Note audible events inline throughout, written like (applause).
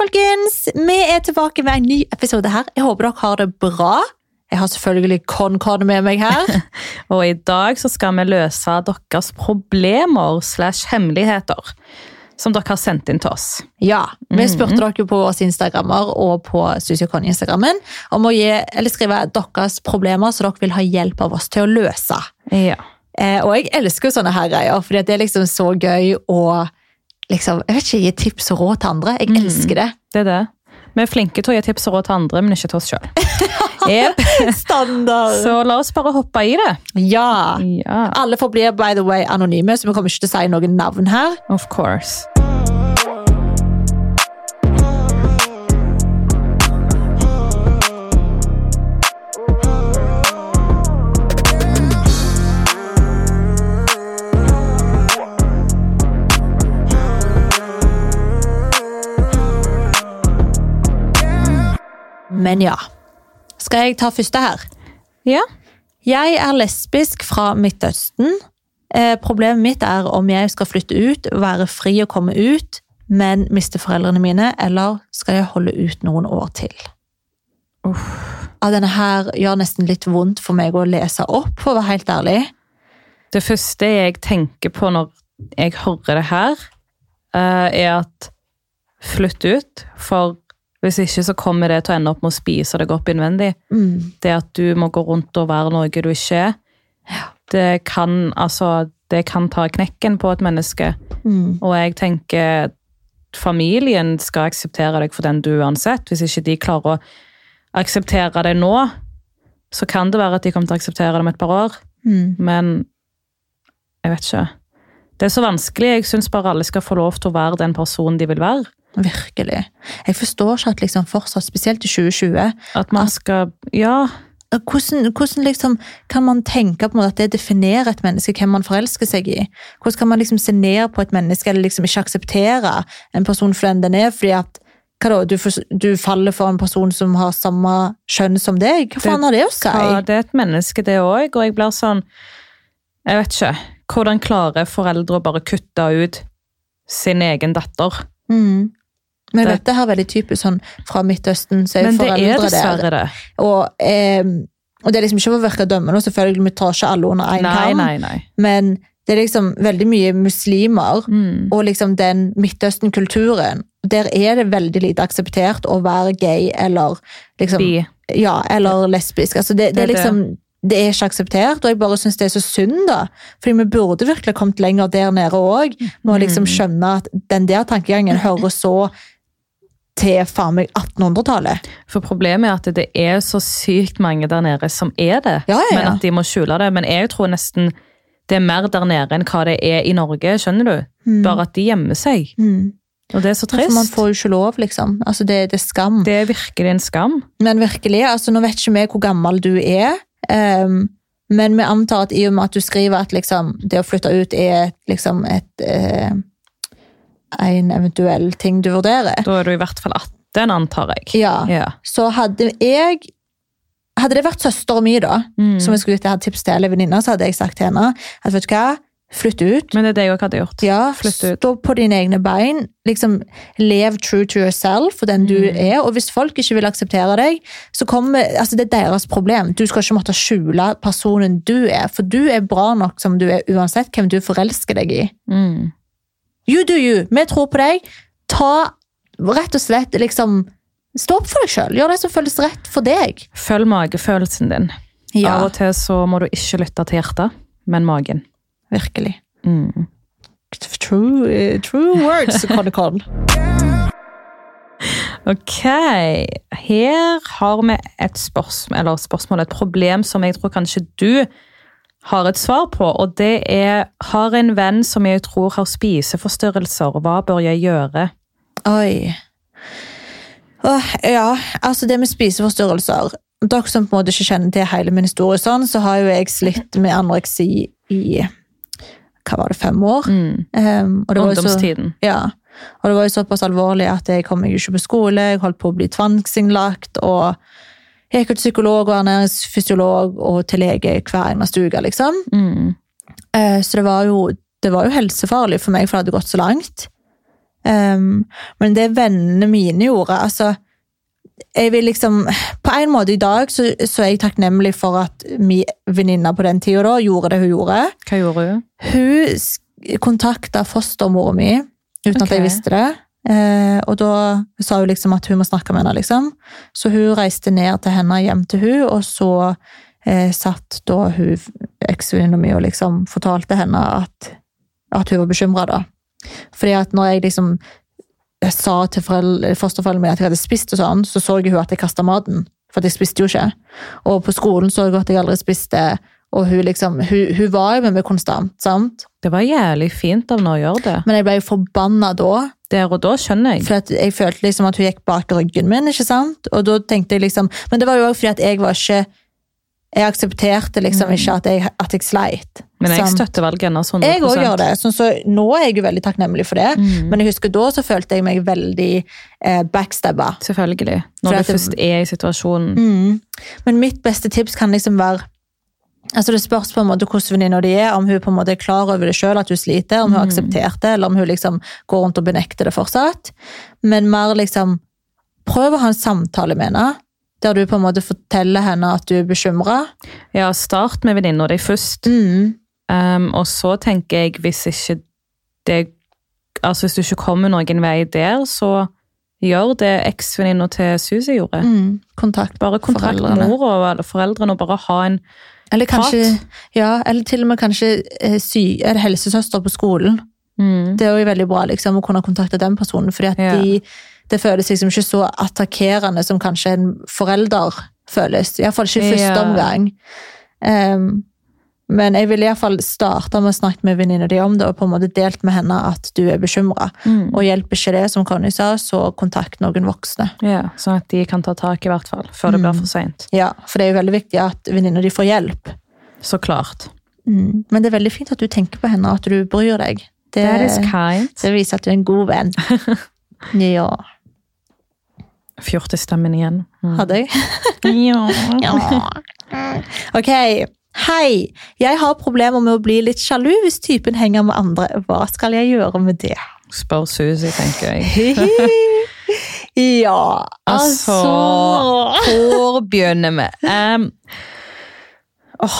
folkens! Vi er tilbake med en ny episode her. Jeg håper dere har det bra. Jeg har selvfølgelig Con-Con med meg her. (laughs) Og i dag så skal vi løse deres problemer slash hemmeligheter. Som dere har sendt inn til oss. Ja, Vi spurte dere på våre Instagrammer og på Susi og Conny-instagrammen om å gi, eller skrive deres problemer som dere vil ha hjelp av oss til å løse. Ja. Eh, og jeg elsker jo sånne her greier, fordi det er liksom så gøy å liksom, jeg vet ikke, gi tips og råd til andre. Jeg elsker det. Det er det. Vi er flinke til å gi tips og råd til andre, men ikke til oss sjøl. (laughs) Yep. Standard! Så la oss bare hoppe i det. Ja. Ja, Alle forblir by the way anonyme, så vi kommer ikke til å si noen navn her. of course. Men ja. Skal jeg ta første her? Ja. Jeg er lesbisk fra Midtøsten. Eh, problemet mitt er om jeg skal flytte ut, være fri og komme ut, men miste foreldrene mine, eller skal jeg holde ut noen år til? Uff. Ja, denne her gjør nesten litt vondt for meg å lese opp, for å være helt ærlig. Det første jeg tenker på når jeg hører det her, eh, er at flytt ut. For hvis ikke så kommer det til å ende opp med å spise deg opp innvendig. Mm. Det at du må gå rundt og være noe du ikke er, det kan, altså, det kan ta knekken på et menneske. Mm. Og jeg tenker familien skal akseptere deg for den du uansett. Hvis ikke de klarer å akseptere deg nå, så kan det være at de kommer til å akseptere det om et par år. Mm. Men jeg vet ikke. Det er så vanskelig. Jeg syns bare alle skal få lov til å være den personen de vil være. Virkelig. Jeg forstår ikke at liksom fortsatt, spesielt i 2020 At man skal Ja. hvordan, hvordan liksom kan man tenke på at det definerer et menneske, hvem man forelsker seg i? Hvordan kan man liksom se ned på et menneske, eller liksom ikke akseptere en person for den den er, fordi at hva da, du, du faller for en person som har samme kjønn som deg? Hva faen har det å si? Ja, det er et menneske, det òg. Og jeg blir sånn Jeg vet ikke. Hvordan klarer foreldre å bare kutte ut sin egen datter? Mm. Men Det- dette er veldig typisk sånn fra Midtøsten, så er Men det er dessverre det. Og, eh, og det er liksom ikke for å virke dømmende, og selvfølgelig, vi tar ikke alle under én kam, men det er liksom veldig mye muslimer Mm. og liksom den Midtøsten-kulturen, der er det veldig lite akseptert å være gay eller liksom Bi. Ja, eller lesbisk. Altså det, det, Det er er liksom det er ikke akseptert, og jeg bare syns det er så synd, da. Fordi vi burde virkelig kommet lenger der nede òg, med å liksom Mm. skjønne at den der tankegangen hører så til faen meg 1800-tallet. For problemet er at det er så sykt mange der nede som er det. Ja, ja, Men at de må skjule det. Men jeg tror nesten det er mer der nede enn hva det er i Norge. skjønner du? Mm. Bare at de gjemmer seg. Mm. Og det er så trist. trist. man får jo ikke lov, liksom. Altså, det, det er skam. Det er virkelig en skam. Men virkelig, altså nå vet ikke vi hvor gammel du er, Um, men vi antar at i og med at du skriver at liksom, det å flytte ut er liksom et eh, en eventuell ting du vurderer, Da er du i hvert fall 18, antar jeg. ja, Ja. så hadde jeg Hadde det vært søstera mi, da, Mm. som jeg skulle gitt tips til eller venninna så hadde jeg sagt til henne at vet du hva, flytt ut. Men det er det jeg hadde gjort. Ja, Flytt ut. stå på dine egne bein. Liksom, lev true to yourself og den du Mm. er. Og hvis folk ikke vil akseptere deg, så kommer altså Det er deres problem. Du skal ikke måtte skjule personen du er, for du er bra nok som du er uansett hvem du forelsker deg i. Mm. You do you. Vi tror på deg. Ta rett og slett liksom Stå opp for deg sjøl. Gjør det som føles rett for deg. Følg magefølelsen din. Av og til så må du ikke lytte til hjertet, men magen. virkelig. Mm. True, eh, true words, Conny Con. (laughs) Ok, her har vi et spørsmål, eller spørsmål, et problem som jeg tror kanskje du har et svar på, og det er, har en venn som jeg tror har spiseforstyrrelser, hva bør jeg gjøre? Oi. Åh, ja, altså det med spiseforstyrrelser. Dere som på en måte ikke kjenner til hele min historie, sånn, så har jo jeg slitt med anoreksi i hva var det, fem år. Mm. Um, og det var jo så, ja, og det var jo såpass alvorlig at jeg kom meg ikke på skole, jeg holdt på å bli tvangsinnlagt, og jeg gikk til psykolog og ernæringsfysiolog og til lege hver eneste uke, liksom. Mm. Eh, Så det var, jo, det var jo helsefarlig for meg, for det hadde gått så langt. Um, men det vennene mine gjorde altså, jeg vil liksom, På en måte i dag så, så er jeg takknemlig for at min venninne på den tida gjorde det hun gjorde. Hva gjorde hun? Hun kontakta fostermora mi uten at jeg visste det. Eh, og da sa hun liksom at hun må snakke med henne, liksom. Så hun reiste ned til henne hjem til hun, og så eh, satt da hun eksvenninna mi og liksom fortalte henne at, at hun var bekymra, da. Fordi at når jeg liksom jeg sa til foreldre, fosterforeldrene mine at jeg hadde spist, og sånn, så så hun at jeg kasta maten. For jeg spiste jo ikke. Og på skolen så jeg at jeg aldri spiste. Og hun liksom, hun, hun var jo med meg konstant. sant? Det var jævlig fint av henne å gjøre det. Men jeg ble jo forbanna da. Der og da skjønner jeg. For jeg følte liksom at hun gikk bak ryggen min. ikke sant? Og da tenkte jeg liksom, Men det var jo også fordi at jeg var ikke Jeg aksepterte liksom ikke at jeg, at jeg sleit. Mm. Men jeg støtter valget hennes 100 Jeg òg gjør det. Så, så nå er jeg jo veldig takknemlig for det. Mm. Men jeg husker da så følte jeg meg veldig eh, backstabba. Selvfølgelig. Når du først er i situasjonen. Mm. Men mitt beste tips kan liksom være Altså Det spørs på en måte hvordan venninna di er, om hun på en måte er klar over det sjøl at hun sliter, om hun har akseptert det, eller om hun liksom går rundt og benekter det fortsatt. Men mer liksom Prøv å ha en samtale med henne, der du på en måte forteller henne at du er bekymra. Ja, start med venninna di først. Mm. Um, og så tenker jeg, hvis ikke det Altså, hvis du ikke kommer noen vei der, så gjør det eksvenninna til Susi gjorde. Mm. Kontakt. Bare kontakt mora og foreldrene og bare ha en Eller kanskje. Ja, eller til og med kanskje eh, sy, eller helsesøster på skolen. mm, Det er jo veldig bra liksom, å kunne kontakte den personen, fordi at Ja. de, det føles liksom ikke så attakkerende som kanskje en forelder føles. Iallfall ikke i første Ja. omgang. Ehm, men jeg ville iallfall starte med å snakke med venninna di om det, og på en måte delt med henne at du er bekymra. mm. Og hjelper ikke det, som Conny sa, så kontakt noen voksne. Ja, Sånn at de kan ta tak i hvert fall, før det Mm. blir for seint. Ja, For det er jo veldig viktig at venninna di får hjelp. Så klart. Mm. Men det er veldig fint at du tenker på henne, og at du bryr deg. Det, det viser at du er en god venn. (laughs) Ja. Fjortestemmen igjen. Mm. Hadde jeg? Ja. (laughs) Ja. Ok, hei. Jeg har problemer med å bli litt sjalu hvis typen henger med andre. Hva skal jeg gjøre med det? Spør Susi, tenker jeg. (laughs) ja, altså Altså, Hvor begynner vi? Um, åh,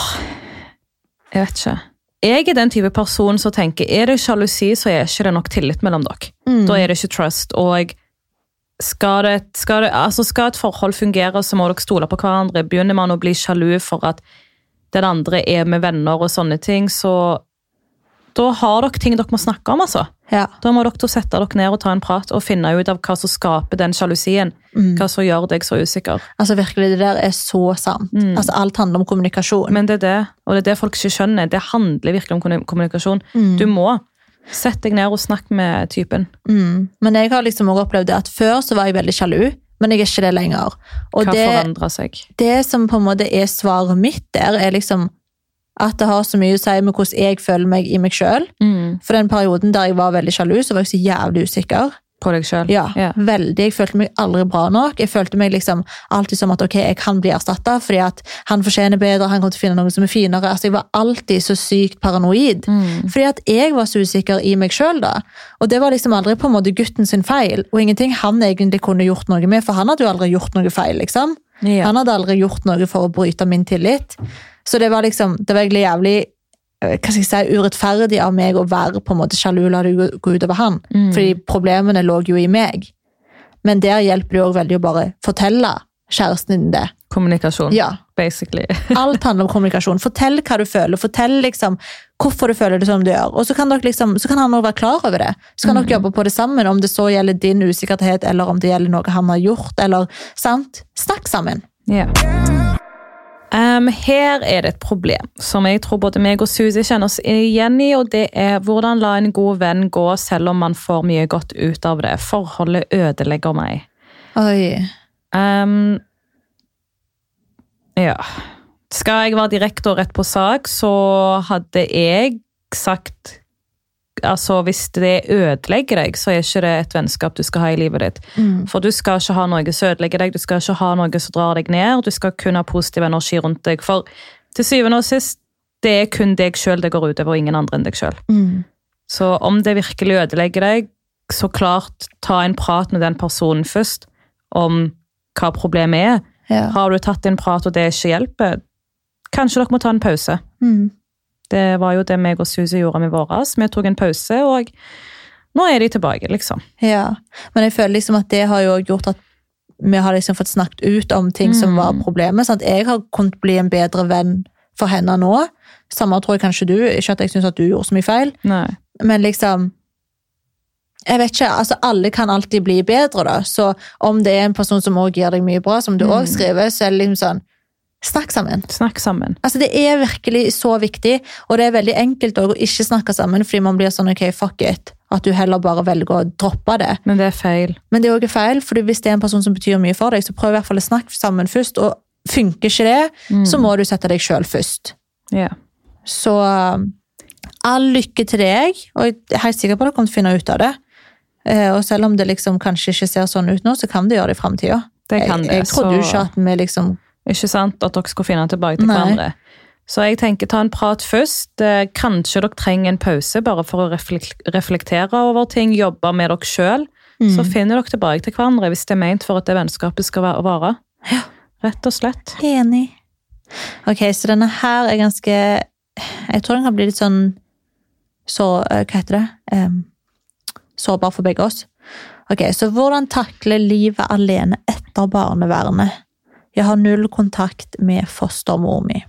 jeg vet ikke. Jeg er den type person som tenker er det sjalusi, så er ikke det nok tillit mellom dere. Mm. Da er det ikke trust. Og skal, det, skal, det, altså skal et forhold fungere, så må dere stole på hverandre. Begynner man å bli sjalu for at den andre er med venner og sånne ting, så da har dere ting dere må snakke om, altså. Ja. Da må dere sette dere ned og ta en prat og finne ut av hva som skaper den sjalusien. Mm. Hva som gjør deg så usikker. Altså virkelig, det der er så sant. Mm. Altså Alt handler om kommunikasjon. Men det er det, og det er det folk ikke skjønner. Det handler virkelig om kommunikasjon. Mm. Du må sette deg ned og snakke med typen. Mm. Men jeg har liksom også opplevd det at før så var jeg veldig sjalu, men jeg er ikke det lenger. Og Hva det, forandrer seg? det som på en måte er svaret mitt der, er liksom at det har så mye å si med hvordan jeg føler meg i meg sjøl. Mm. For den perioden der jeg var veldig sjalu, så var jeg så jævlig usikker. På deg sjøl? Ja, Ja. veldig. Jeg følte meg aldri bra nok. Jeg følte meg liksom alltid som at ok, jeg kan bli erstatta, fordi at han fortjener bedre, han kommer til å finne noe som er finere. Altså, Jeg var alltid så sykt paranoid. Mm. Fordi at jeg var så usikker i meg sjøl, da. Og det var liksom aldri på en måte gutten sin feil, og ingenting han egentlig kunne gjort noe med, for han hadde jo aldri gjort noe feil, liksom. Ja. Han hadde aldri gjort noe for å bryte min tillit. Så det var liksom, det var egentlig jævlig hva skal jeg si, urettferdig av meg å være på en måte sjalu, la det gå utover han. Mm. Fordi problemene lå jo i meg. Men der hjelper det jo veldig å bare fortelle kjæresten din det. Kommunikasjon, Ja, basically. (laughs) Alt handler om kommunikasjon. Fortell hva du føler. Fortell liksom hvorfor du føler det som du gjør. Og så kan, liksom, så kan han òg være klar over det. Så kan dere jobbe på det sammen, om det så gjelder din usikkerhet, eller om det gjelder noe han har gjort. eller sant? Snakk sammen. Ja. Em, her er det et problem som jeg tror både meg og Susi kjenner oss igjen i, og det er hvordan la en god venn gå selv om man får mye godt ut av det. Forholdet ødelegger meg. Oi. Um, ja. Skal jeg være direkte og rett på sak, så hadde jeg sagt Altså, hvis det ødelegger deg, så er ikke det et vennskap du skal ha i livet ditt. Mm. For du skal ikke ha noe som ødelegger deg, du skal ikke ha noe som drar deg ned. Du skal kun ha positiv energi rundt deg. For til syvende og sist, det er kun deg sjøl det går utover, ingen andre enn deg sjøl. Mm. Så om det virkelig ødelegger deg, så klart ta en prat med den personen først om hva problemet er. Ja. Har du tatt en prat og det ikke hjelper, kanskje dere må ta en pause. Mm. Det var jo det meg og Susi gjorde med våres. Vi tok en pause, og nå er de tilbake, liksom. ja. Men jeg føler liksom at det har jo gjort at vi har liksom fått snakket ut om ting som Mm. var problemet. Sant? Jeg har kunnet bli en bedre venn for henne nå. Samme tror jeg kanskje du. Ikke at jeg syns at du gjorde så mye feil, Nei. men liksom jeg vet ikke, altså Alle kan alltid bli bedre, da. Så om det er en person som også gir deg mye bra, som du Mm. også skriver, så er det liksom sånn Snakk sammen. Snakk sammen. Altså Det er virkelig så viktig, og det er veldig enkelt å ikke snakke sammen fordi man blir sånn ok, fuck it. At du heller bare velger å droppe det. Men det er feil. Men det er også feil, fordi hvis det er en person som betyr mye for deg, så prøv i hvert fall å snakke sammen først. Og funker ikke det, Mm. så må du sette deg sjøl først. Yeah. Så all lykke til deg, og jeg er helt sikker på at du kommer til å finne ut av det. Eh, Og selv om det liksom kanskje ikke ser sånn ut nå, så kan det gjøre det i framtida. Det kan Jeg, det. jeg trodde jo ikke at vi liksom Ikke sant? At dere skulle finne tilbake til Nei. hverandre. Så jeg tenker ta en prat først. Kanskje dere trenger en pause bare for å reflektere over ting, jobbe med dere sjøl. Så Mm. finner dere tilbake til hverandre hvis det er ment for at det vennskapet skal vare. Ja. Rett og slett. Enig. Ok, så denne her er ganske Jeg tror den kan bli litt sånn så eh, Hva heter det? Um, sårbar for begge oss. Ok, Så hvordan takle livet alene etter barnevernet? Jeg har null kontakt med fostermor mi.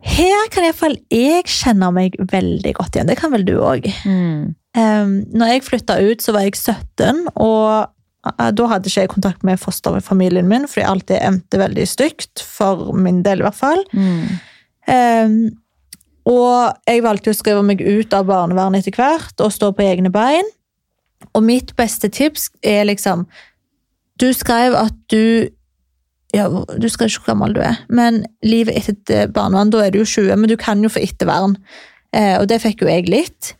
Her kan iallfall jeg kjenne meg veldig godt igjen. Det kan vel du òg. Mm. Um, når jeg flytta ut, så var jeg 17, og uh, da hadde ikke jeg kontakt med fosterfamilien min, fordi alt det endte veldig stygt, for min del i hvert fall. Mm. Um, og jeg valgte å skrive meg ut av barnevernet etter hvert, og stå på egne bein. Og mitt beste tips er liksom Du skrev at du ja, Du skrev ikke hvor gammel du er, men livet etter barnevern, da er du jo 20, men du kan jo få ettervern. Eh, og det fikk jo jeg litt,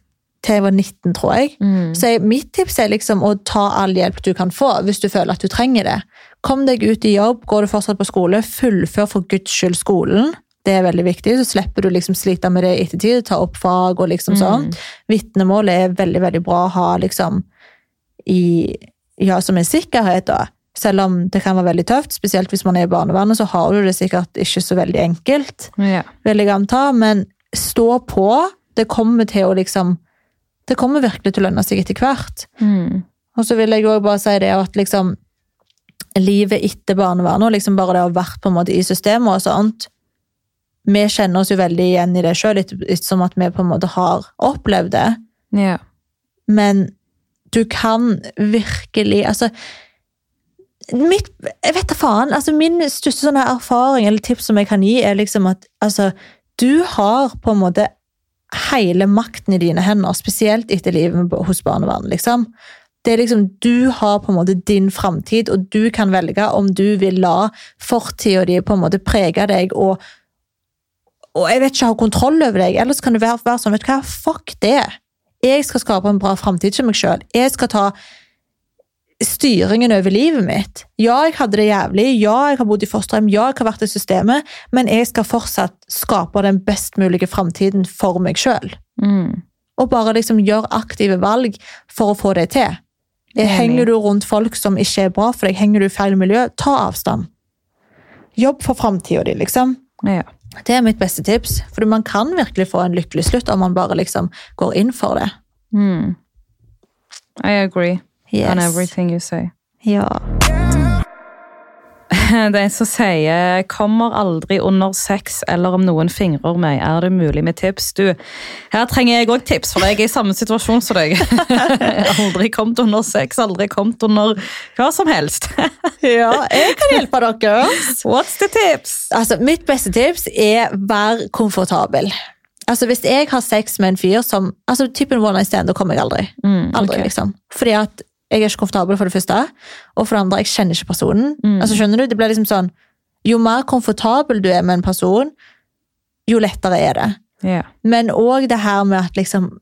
til jeg var 19, tror jeg. Mm. Så jeg, mitt tips er liksom å ta all hjelp du kan få, hvis du føler at du trenger det. Kom deg ut i jobb, går du fortsatt på skole, fullfør for guds skyld skolen. Det er veldig viktig, så slipper du liksom slite med det i ettertid, ta opp fag og liksom sånn. Vitnemålet er veldig, veldig bra å ha liksom i, ja, som en sikkerhet da. Selv om det kan være veldig tøft, spesielt hvis man er i barnevernet, så har du det sikkert ikke så veldig enkelt Ja. vil jeg anta, men stå på. Det kommer til å liksom Det kommer virkelig til å lønne seg etter hvert. Mm. Og så vil jeg òg bare si det at liksom livet etter barnevernet, og liksom bare det å ha vært på en måte i systemet og sånt Vi kjenner oss jo veldig igjen i det sjøl, som at vi på en måte har opplevd det. Ja. Men du kan virkelig Altså mitt, Jeg vet da faen. altså Min største sånne erfaring eller tips som jeg kan gi, er liksom at altså, du har på en måte hele makten i dine hender, spesielt etter livet hos barnevernet. liksom. Det er liksom, Du har på en måte din framtid, og du kan velge om du vil la fortida di på en måte prege deg og, og jeg vet ikke, ha kontroll over deg. Ellers kan du være, være sånn vet du hva, Fuck det! Jeg skal skape en bra framtid for meg sjøl. Jeg skal ta styringen over livet mitt. Ja, jeg hadde det jævlig. Ja, jeg har bodd i fosterhjem. Ja, jeg har vært i systemet. Men jeg skal fortsatt skape den best mulige framtiden for meg sjøl. Mm. Og bare liksom gjøre aktive valg for å få det til. Enig. Henger du rundt folk som ikke er bra for deg, henger du i feil miljø, ta avstand. Jobb for framtida di, liksom. Ja. Det er mitt beste tips. For man kan virkelig få en lykkelig slutt om man bare liksom går inn for det. Mm. I agree Yes. on everything you say. Ja. Det er en som sier 'kommer aldri under sex', eller om noen fingrer meg. Er det mulig med tips? Du, her trenger jeg òg tips, for jeg er i samme situasjon som deg. (laughs) aldri kommet under sex, aldri kommet under hva som helst. (laughs) ja, jeg kan hjelpe dere. What's the tips? Altså, mitt beste tips er vær komfortabel. Altså, Hvis jeg har sex med en fyr som altså typen one night stand, da kommer jeg aldri. Mm, Aldri, liksom. Fordi at jeg er ikke komfortabel, for det første. Og for det andre, jeg kjenner ikke personen. Mm. Altså, skjønner du? Det blir liksom sånn, Jo mer komfortabel du er med en person, jo lettere er det. Yeah. Men òg det her med at liksom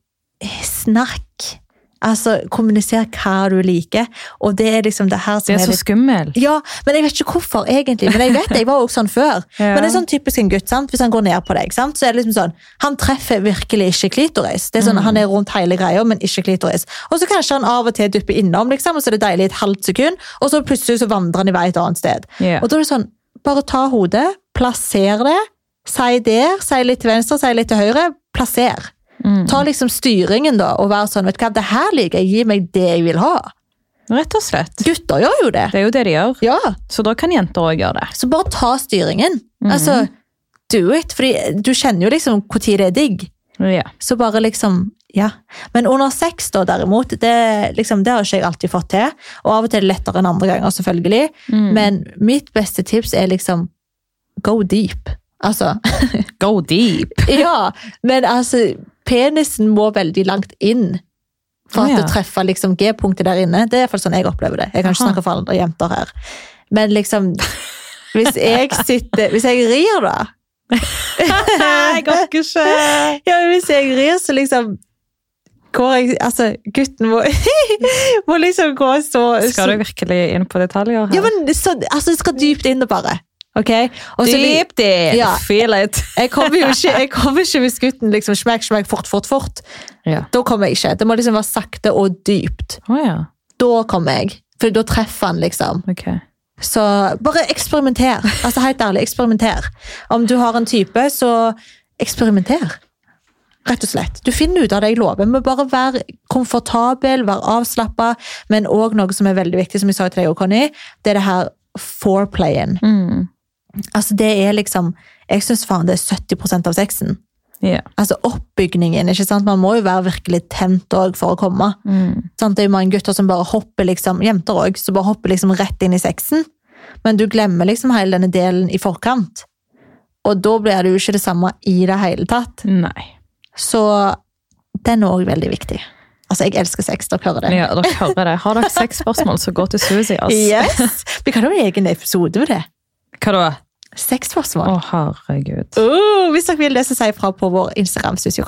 Snakk. Altså, kommuniser hva du liker. Og det er liksom det her som Det er så litt skummel. ja, men jeg vet ikke hvorfor, egentlig. Men jeg vet jeg var også sånn før. (laughs) Ja. Men det er sånn typisk en gutt, sant? hvis han går ned på deg, sant? så er det liksom sånn Han treffer virkelig ikke klitoris. Det er sånn, Han er rundt hele greia, men ikke klitoris. Og så kanskje han av og til dupper innom, liksom, og så er det deilig et halvt sekund, og så plutselig så vandrer han i vei et annet sted. Yeah. Og da er det sånn, bare ta hodet, plasser det, si der, si litt til venstre, si litt til høyre, plasser. Mm. Ta liksom styringen da, og være sånn, vet du hva, det her liker jeg, gi meg det jeg vil ha. Rett og slett. Gutter gjør jo det. Det er jo det de gjør. Ja. Så da kan jenter òg gjøre det. Så bare ta styringen. Mhm. Altså, do it. Fordi du kjenner jo liksom når det er digg. Ja. Så bare liksom, ja. Men under sex da, derimot, det, liksom, det har ikke jeg alltid fått til. Og av og til er lettere enn andre ganger, selvfølgelig. Mm. Men mitt beste tips er liksom, go deep. Altså, Go deep. (laughs) ja. Men altså, penisen må veldig langt inn. For at Å, ja. å treffer liksom G-punktet der inne. Det er i hvert fall sånn jeg opplever det. Jeg kan ikke snakke for andre jenter her. Men liksom, (laughs) hvis jeg sitter, hvis jeg rir da, jeg orker ikke. (laughs) Ja, hvis jeg rir, så liksom går jeg Altså, gutten må, (laughs) må liksom gå så Skal du virkelig inn på detaljer her? Ja, men så, altså, det skal dypt inn, bare. Ok? Også Deep, deep. Ja. Feel it. (laughs) Jeg kommer jo (laughs) ikke, jeg kommer ikke hvis gutten liksom smekk, smekk, fort, fort, fort. Ja. Da kommer jeg ikke. Det må liksom være sakte og dypt. Oh, ja. Da kommer jeg. For da treffer han, liksom. Ok. Så bare eksperimenter. Altså Helt ærlig, eksperimenter. Om du har en type, så eksperimenter. Rett og slett. Du finner ut av det jeg lover. Men bare vær komfortabel, vær avslappa. Men òg noe som er veldig viktig, som jeg sa til deg, og Conny, det er det her foreplayen. Mm. Altså Det er liksom Jeg syns faen det er 70% av sexen. Yeah. Altså oppbygningen. ikke sant? Man må jo være virkelig tent for å komme. Mm. Sant? Det er jo mange gutter som bare hopper liksom, jenter også, som bare hopper liksom rett inn i sexen. Men du glemmer liksom hele denne delen i forkant. Og da blir det jo ikke det samme i det hele tatt. Nei. Så den er òg veldig viktig. Altså, jeg elsker sex, dere hører det. Ja, dere hører det. Har dere seks spørsmål, så gå til Suzy. Yes! Vi kan ha en egen episode med det. Hva da? Sexforsvar. Å, herregud. Uh, hvis dere vil det, så si ifra på vår Instagram. synes.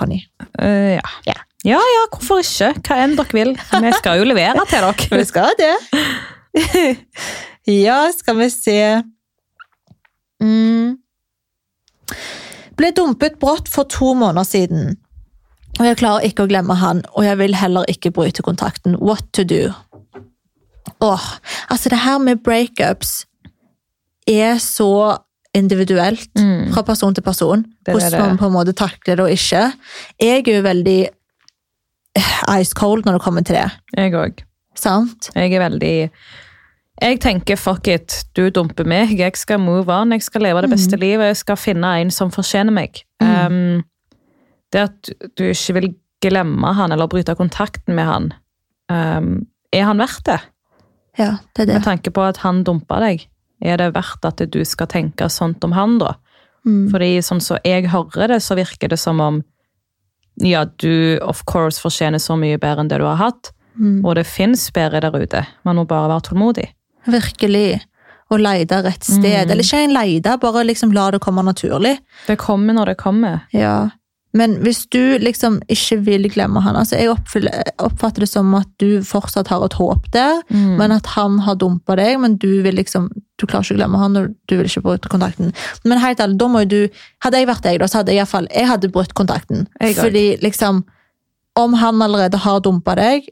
Eh, ja. Ja. ja, ja, hvorfor ikke? Hva enn dere vil. Vi skal jo levere til dere. (laughs) Vi skal det. ja, skal vi se mm. Ble dumpet brått for to måneder siden. Og jeg klarer ikke å glemme han, og jeg vil heller ikke bryte kontakten. What to do? Åh, altså det her med breakups er så individuelt Mm. fra person til person. Det er Hvordan det. man på en måte takler det og ikke. Jeg er jo veldig eh, ice cold når det kommer til det. Jeg òg. Sant? Jeg er veldig Jeg tenker fuck it, du dumper meg, jeg skal move on, jeg skal leve det beste livet, jeg skal finne en som fortjener meg. Mm. Um, det at du ikke vil glemme han eller bryte kontakten med han, um, er han verdt det? Ja, det er det. Med tanke på at han dumpa deg, er det verdt at du skal tenke sånt om han da? Mm. Fordi sånn som jeg hører det, så virker det som om ja, du of course fortjener så mye bedre enn det du har hatt, Mm. og det fins bedre der ute. Man må bare være tålmodig. Virkelig. Å leide rett sted. Mm. Eller ikke en leide, bare liksom la det komme naturlig. Det kommer når det kommer. Ja. Men hvis du liksom ikke vil glemme han altså Jeg oppfatter det som at du fortsatt har et håp der, Mm. men at han har dumpa deg, men du vil liksom Du klarer ikke å glemme han, og du vil ikke bryte kontakten. Men helt ærlig, da må jo du Hadde jeg vært deg, da, så hadde jeg iallfall Jeg hadde brutt kontakten. Jeg Fordi Fordi liksom Om han allerede har dumpa deg,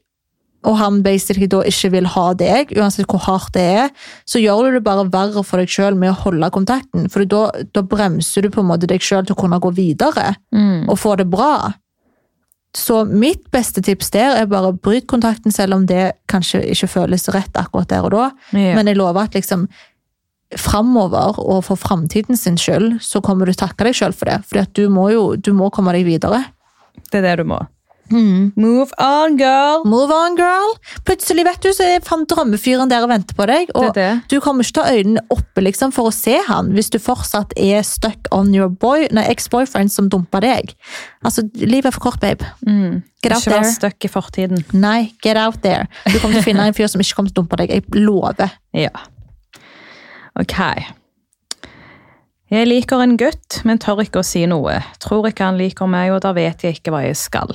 og han basically da ikke vil ha deg, uansett hvor hardt det er, så gjør du det bare verre for deg sjøl med å holde kontakten. For da, da bremser du på en måte deg sjøl til å kunne gå videre Mm. og få det bra. Så mitt beste tips der er bare bryt kontakten, selv om det kanskje ikke føles rett akkurat der og da. Ja. Men jeg lover at liksom framover og for framtiden sin skyld, så kommer du takke deg sjøl for det. Fordi du må jo du må komme deg videre. Det er det du må. Move on, girl! Move on, girl! Plutselig vet du, så er faen drømmefyren der og venter på deg. Og Det det. du kommer ikke til å ha øynene oppe liksom, for å se han hvis du fortsatt er stuck on your boy, nei, ex-boyfriend som dumpa deg. Altså, Livet er for kort, babe. Mm. Get out Ikke there. stuck i fortiden. Nei, get out there. Du kommer til å finne en fyr som ikke kommer til å dumpe deg. Jeg lover. (laughs) Ja. Ok. Jeg liker en gutt, men tør ikke å si noe. Tror ikke han liker meg, og da vet jeg ikke hva jeg skal.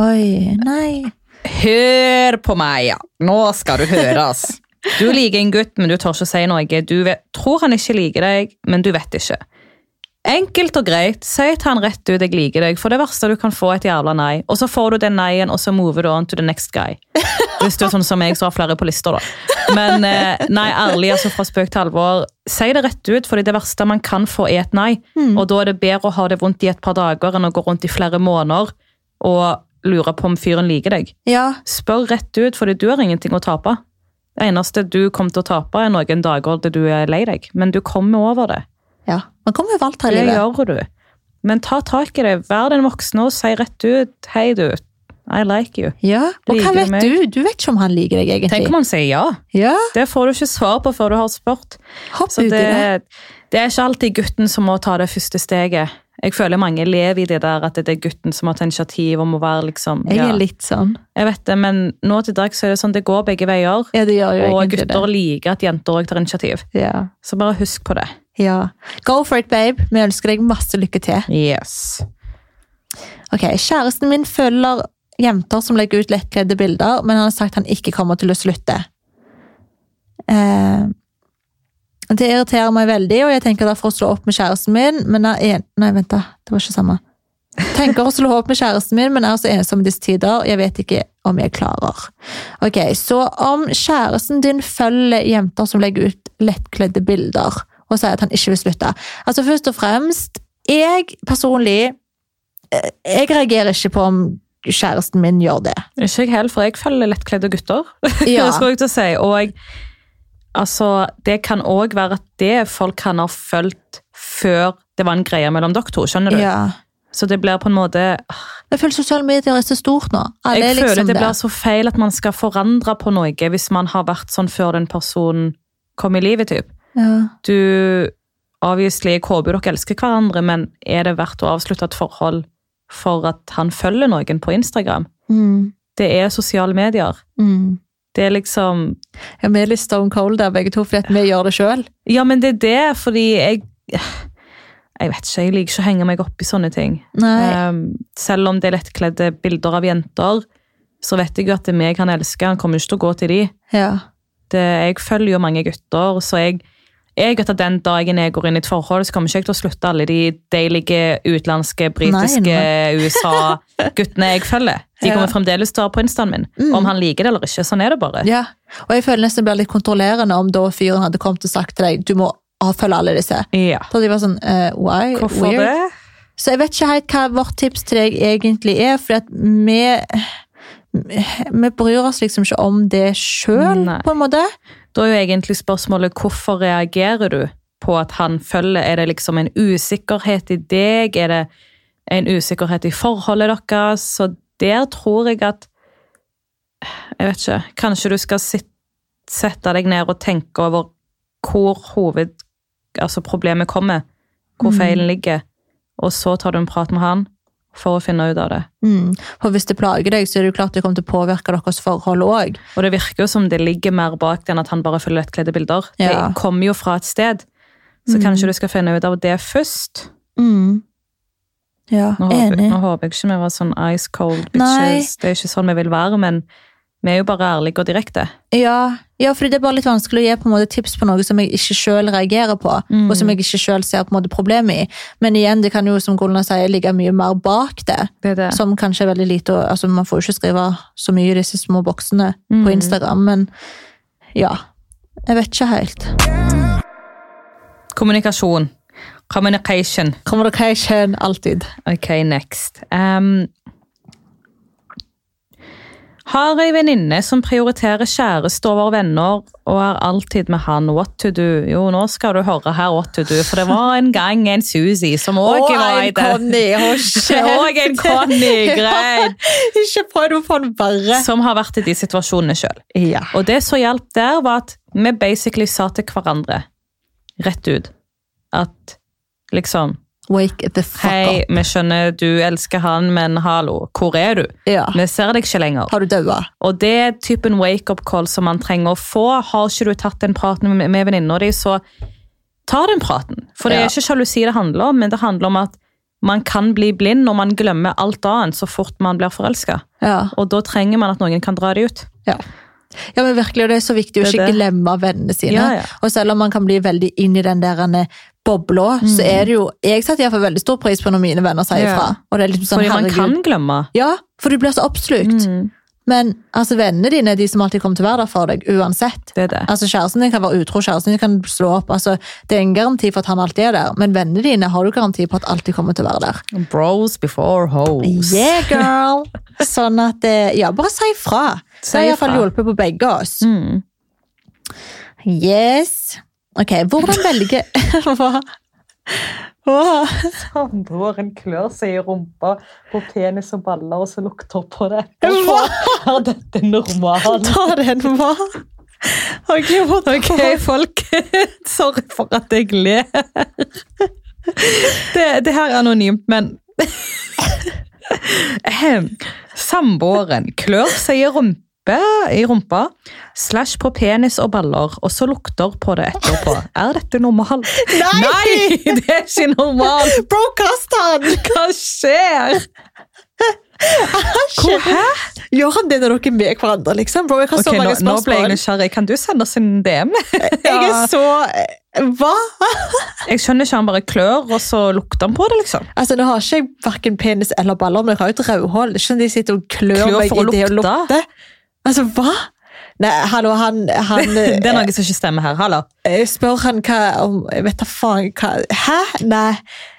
Oi, nei. Hør på meg, ja. Nå skal du høres. (laughs) Du liker en gutt, men du tør ikke å si noe. Du vet, tror han ikke liker deg, men du vet ikke. Enkelt og greit, si til han rett ut 'jeg liker deg', for det verste du kan få, et jævla nei. Og så får du den nei-en, og så mover du on to the next guy. Hvis du er sånn som meg, så har flere på lista, da. Men eh, nei, ærlig, altså fra spøk til alvor, si det rett ut, fordi det verste man kan få, er et nei. Og da er det bedre å ha det vondt i et par dager enn å gå rundt i flere måneder og lure på om fyren liker deg. Ja, Spør rett ut, fordi du har ingenting å tape. Det eneste du kommer til å tape, er noen dager der du er lei deg, men du kommer over det. ja. Man kommer overalt her i Det gjør du. Men ta tak i det. Vær den voksne og si rett ut 'hei, du, I like you'. Ja, og hva vet meg. du? Du vet ikke om han liker deg egentlig. Tenk om han sier ja. Ja, Det får du ikke svar på før du har spurt. hopp Så ut i det. det, det er ikke alltid gutten som må ta det første steget. Jeg føler mange lever i det der at det er gutten som må ta initiativ om å være liksom Jeg er litt sånn. Jeg vet det, men nå til dags er det sånn det går begge veier. Ja, det gjør jo Og gutter det. liker at jenter òg tar initiativ. Ja. Så bare husk på det. Ja. Go for it, babe. Vi ønsker deg masse lykke til. Yes. Ok, Kjæresten min følger jenter som legger ut lettkledde bilder, men han har sagt han ikke kommer til å slutte. Eh, det irriterer meg veldig, og jeg tenker derfor å slå opp med kjæresten min, men er en... Nei, vent da, det var ikke samme. Tenker å slå opp med kjæresten min, men er så ensom i disse tider, jeg vet ikke om jeg klarer. Ok, så om kjæresten din følger jenter som legger ut lettkledde bilder, og sier at han ikke vil slutte. Altså først og fremst, jeg personlig eh, jeg reagerer ikke på om kjæresten min gjør det. Ikke jeg heller, for jeg følger lettkledde gutter. (laughs) Ja. det skulle jeg til å si. Og jeg, altså, det kan òg være at det folk kan ha fulgt før det var en greie mellom dere to. skjønner du? Ja. Så det blir på en måte Jeg føler sosiale medier er så stort nå. Alle Jeg er liksom føler det det. blir så feil at man skal forandre på noe hvis man har vært sånn før den personen kom i livet. typ. Ja. Du, obviously, håper dere elsker hverandre, men er det verdt å avslutte et forhold for at han følger noen på Instagram? Mm. Det er sosiale medier. Mm. Det er liksom Ja, vi er litt stone cold der begge to, fordi vi gjør det sjøl. Ja, men det er det, fordi jeg Jeg vet ikke, jeg liker ikke å henge meg opp i sånne ting. Um, selv om det er lettkledde bilder av jenter, så vet jeg jo at det er meg han elsker. Han kommer ikke til å gå til de. Ja. Det, jeg følger jo mange gutter, så jeg, jeg at den dagen jeg går inn i et forhold, så kommer ikke jeg til å slutte alle de deilige utenlandske, britiske, (laughs) USA-guttene jeg følger. De Ja. kommer fremdeles til å ha på instaen min. Mm. Om han liker det eller ikke. Sånn er det bare. ja. Og jeg føler nesten det blir litt kontrollerende om da fyren hadde kommet og sagt til deg du må avfølge alle disse. Ja. Da de var sånn uh, why? Hvorfor Weird. det? Så jeg vet ikke helt hva vårt tips til deg egentlig er, for at vi vi bryr oss liksom ikke om det sjøl, på en måte. Da er jo egentlig spørsmålet hvorfor reagerer du på at han følger? Er det liksom en usikkerhet i deg? Er det en usikkerhet i forholdet deres? Så der tror jeg at Jeg vet ikke. Kanskje du skal sitte, sette deg ned og tenke over hvor hoved... Altså problemet kommer. Hvor Mm. feilen ligger. Og så tar du en prat med han for å finne ut av det. Mm. For hvis det plager deg, så er det jo klart det kommer til å påvirke deres forhold òg. Og det virker jo som det ligger mer bak det enn at han bare følger lettkledde bilder. Ja. Det kommer jo fra et sted. Så Mm. kanskje du skal finne ut av det først. Mm. Ja, Nå håper, enig. nå håper jeg ikke vi var sånn ice cold Nei. Det er ikke sånn vi vil være, men vi er jo bare ærlige og direkte. Ja, ja, fordi det er bare litt vanskelig å gi på en måte tips på noe som jeg ikke sjøl reagerer på, Mm. og som jeg ikke sjøl ser på en måte problemet i. Men igjen, det kan jo, som Golna sier, ligge mye mer bak det. Det det. Som kanskje er veldig lite altså Man får jo ikke skrive så mye i disse små boksene Mm. på Instagram, men ja. Jeg vet ikke helt. Kommunikasjon. Communication. Communication, alltid. Ok, next. Um, har ei venninne som prioriterer kjæreste over venner og er alltid med han. What to do? Jo, nå skal du høre her what to do, for det var en gang en Susie som òg var i det. (laughs) Og en Conny, greit. (laughs) Ikke prøv å få den verre. Som har vært i de situasjonene sjøl. Ja. Og det som hjalp der, var at vi basically sa til hverandre rett ut at liksom Wake the fuck Hei, up. vi skjønner du elsker han, men hallo, hvor er du? Ja. Vi ser deg ikke lenger. Har du daua? Og det er typen wake-up call som man trenger å få. Har ikke du tatt den praten med, med venninna di, så ta den praten. For det Ja. er ikke sjalusi det handler om, men det handler om at man kan bli blind når man glemmer alt annet så fort man blir forelska. Ja. Og da trenger man at noen kan dra det ut. ja. Ja, men virkelig, og Det er så viktig å ikke glemme vennene sine. Ja, ja. Og selv om man kan bli veldig inn i den der eh, mm. så er det jo Jeg setter i hvert fall veldig stor pris på når mine venner sier ifra. Ja. Liksom sånn, Fordi man herregud. kan glemme. Ja, for du blir så oppslukt. Mm, Men altså, vennene dine er de som alltid kommer til å være der for deg, uansett. det det. Altså, Kjæresten din kan være utro, kjæresten din kan slå opp. altså, Det er ingen garanti for at han alltid er der, men vennene dine har du garanti på at alltid kommer til å være der. Bros before hoes. Yeah, girl! (laughs) Sånn at, eh, ja, bare si ifra. Det har iallfall hjulpet på begge oss. Mm. Yes. Ok, hvordan velger (laughs) Hva? Hva? Samboeren klør seg i rumpa på penis og baller, og så lukter på det. Hva? Er dette normalt? Ta den, hva? Ok, Ok, folk. (laughs) Sorry for at jeg ler. Det, det her er anonymt, men (laughs) Samboeren klør seg i rumpe i rumpa, slash på penis og baller, og så lukter på det etterpå. Er dette normalt? Nei! det er ikke normalt! (laughs) Bro, kast han! Hva skjer? Hvor, hæ? Gjør han det når dere er med hverandre, liksom? Bro, jeg har så mange nå, nå ble jeg nysgjerrig. Kan du sende oss en DM? (laughs) Jeg er så Hva? (laughs) Jeg skjønner ikke, han bare klør, og så lukter han på det, liksom. Altså, Nå har ikke jeg hverken penis eller baller, men jeg har jo et rødhål. Er sånn de sitter og klør, Klør meg i det å lukte? Altså, hva? Nei, hallo, han, han (laughs) Det er noe som ikke stemmer her. Hallo. Jeg spør han hva om Jeg vet da faen hva Hæ? Nei.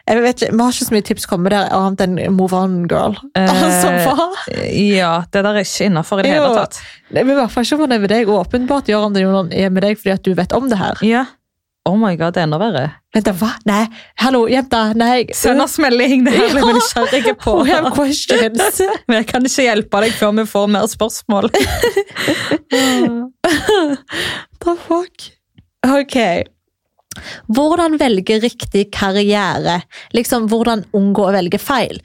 Jeg vet ikke, Vi har ikke så mye tips kommet der annet enn move on, girl. (laughs) altså, hva? Ja, det der er ikke innafor i det Jo. hele tatt. Vil i hvert fall ikke om han er med deg. Åpenbart gjør han det jo når han er med deg fordi at du vet om det her. Ja. Oh my god, det er enda verre. Vent hva? Nei, hallo, jenta. Nei. Send oss melding, det her blir vi nysgjerrige på. (laughs) We have questions. (laughs) Men jeg kan ikke hjelpe deg før vi får mer spørsmål. (laughs) The fuck? Ok. Hvordan velge riktig karriere? Liksom, hvordan unngå å velge feil?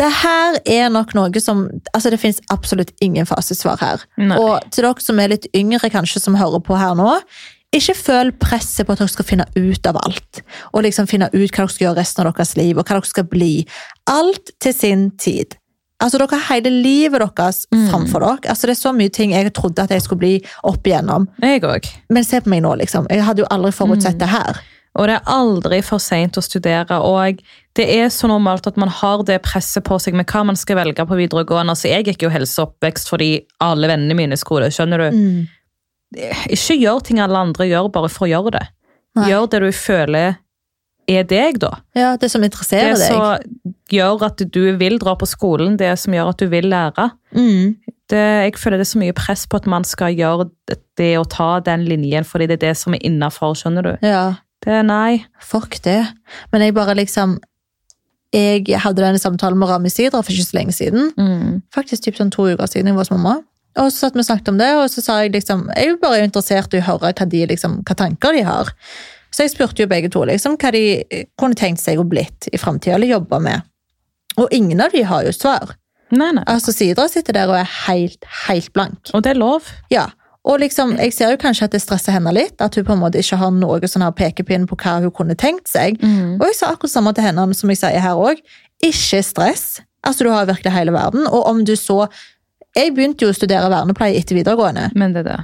Det her er nok noe som altså Det finnes absolutt ingen fasesvar her. Nei. Og til dere som er litt yngre, kanskje, som hører på her nå, ikke føl presset på at dere skal finne ut av alt. Og liksom finne ut hva dere skal gjøre resten av deres liv, og hva dere skal bli. Alt til sin tid. Altså, Dere har hele livet deres framfor dere. Altså, Det er så mye ting jeg trodde at jeg skulle bli opp igjennom. Jeg også. Men se på meg nå, liksom. Jeg hadde jo aldri forutsett Mm. det her. Og det er aldri for seint å studere. Og det er så normalt at man har det presset på seg med hva man skal velge på videregående. Altså, jeg gikk jo helse og oppvekst fordi alle vennene mine skulle det. Skjønner du? Mm. Ikke gjør ting alle andre gjør bare for å gjøre det. Nei. Gjør det du føler er deg, da. Ja, Det som interesserer deg. som gjør at du vil dra på skolen, det som gjør at du vil lære. Mm. Det, jeg føler det er så mye press på at man skal gjøre det, det å ta den linjen, fordi det er det som er innafor, skjønner du. Ja, Det er nei. fuck det. Men jeg bare liksom Jeg hadde denne samtalen med Rami Sidra for ikke så lenge siden. Mm. Faktisk typ sånn to uker siden jeg var hos mamma. Og så satt vi og snakket om det, og så sa jeg liksom Jeg er jo bare interessert i å høre hva, de, liksom, hva tanker de har. Så jeg spurte jo begge to liksom, hva de kunne tenkt seg å blitt i framtida, eller jobbe med. Og ingen av de har jo svar. Nei, nei. Altså, Sidra sitter der og er helt, helt blank. Og det er lov. Ja, og liksom, jeg ser jo kanskje at det stresser henne litt, at hun på en måte ikke har noe sånn her pekepinn på hva hun kunne tenkt seg. Og jeg sa akkurat samme til henne som jeg sier her òg. Ikke stress. Altså, du har virkelig hele verden. Og om du så Jeg begynte jo å studere vernepleie etter videregående. Men det er det.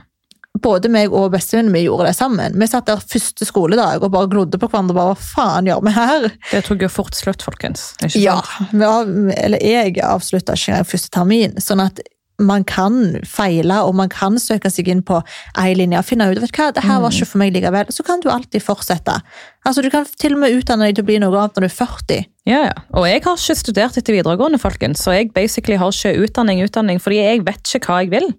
Både meg og bestevennen min gjorde det sammen. Vi satt der første skoledag og bare glodde på hverandre. bare, Hva faen gjør vi her? Det tok jo fort slutt, folkens. Ja, eller jeg avslutta ikke første termin. Sånn at man kan feile, og man kan søke seg inn på ei linje og finne ut vet hva, det her var ikke for meg likevel. Så kan du alltid fortsette. Altså, Du kan til og med utdanne deg til å bli noe annet når du er 40. Ja, ja. Og jeg har ikke studert etter videregående, folkens, så jeg basically har ikke utdanning, utdanning, fordi jeg vet ikke hva jeg vil.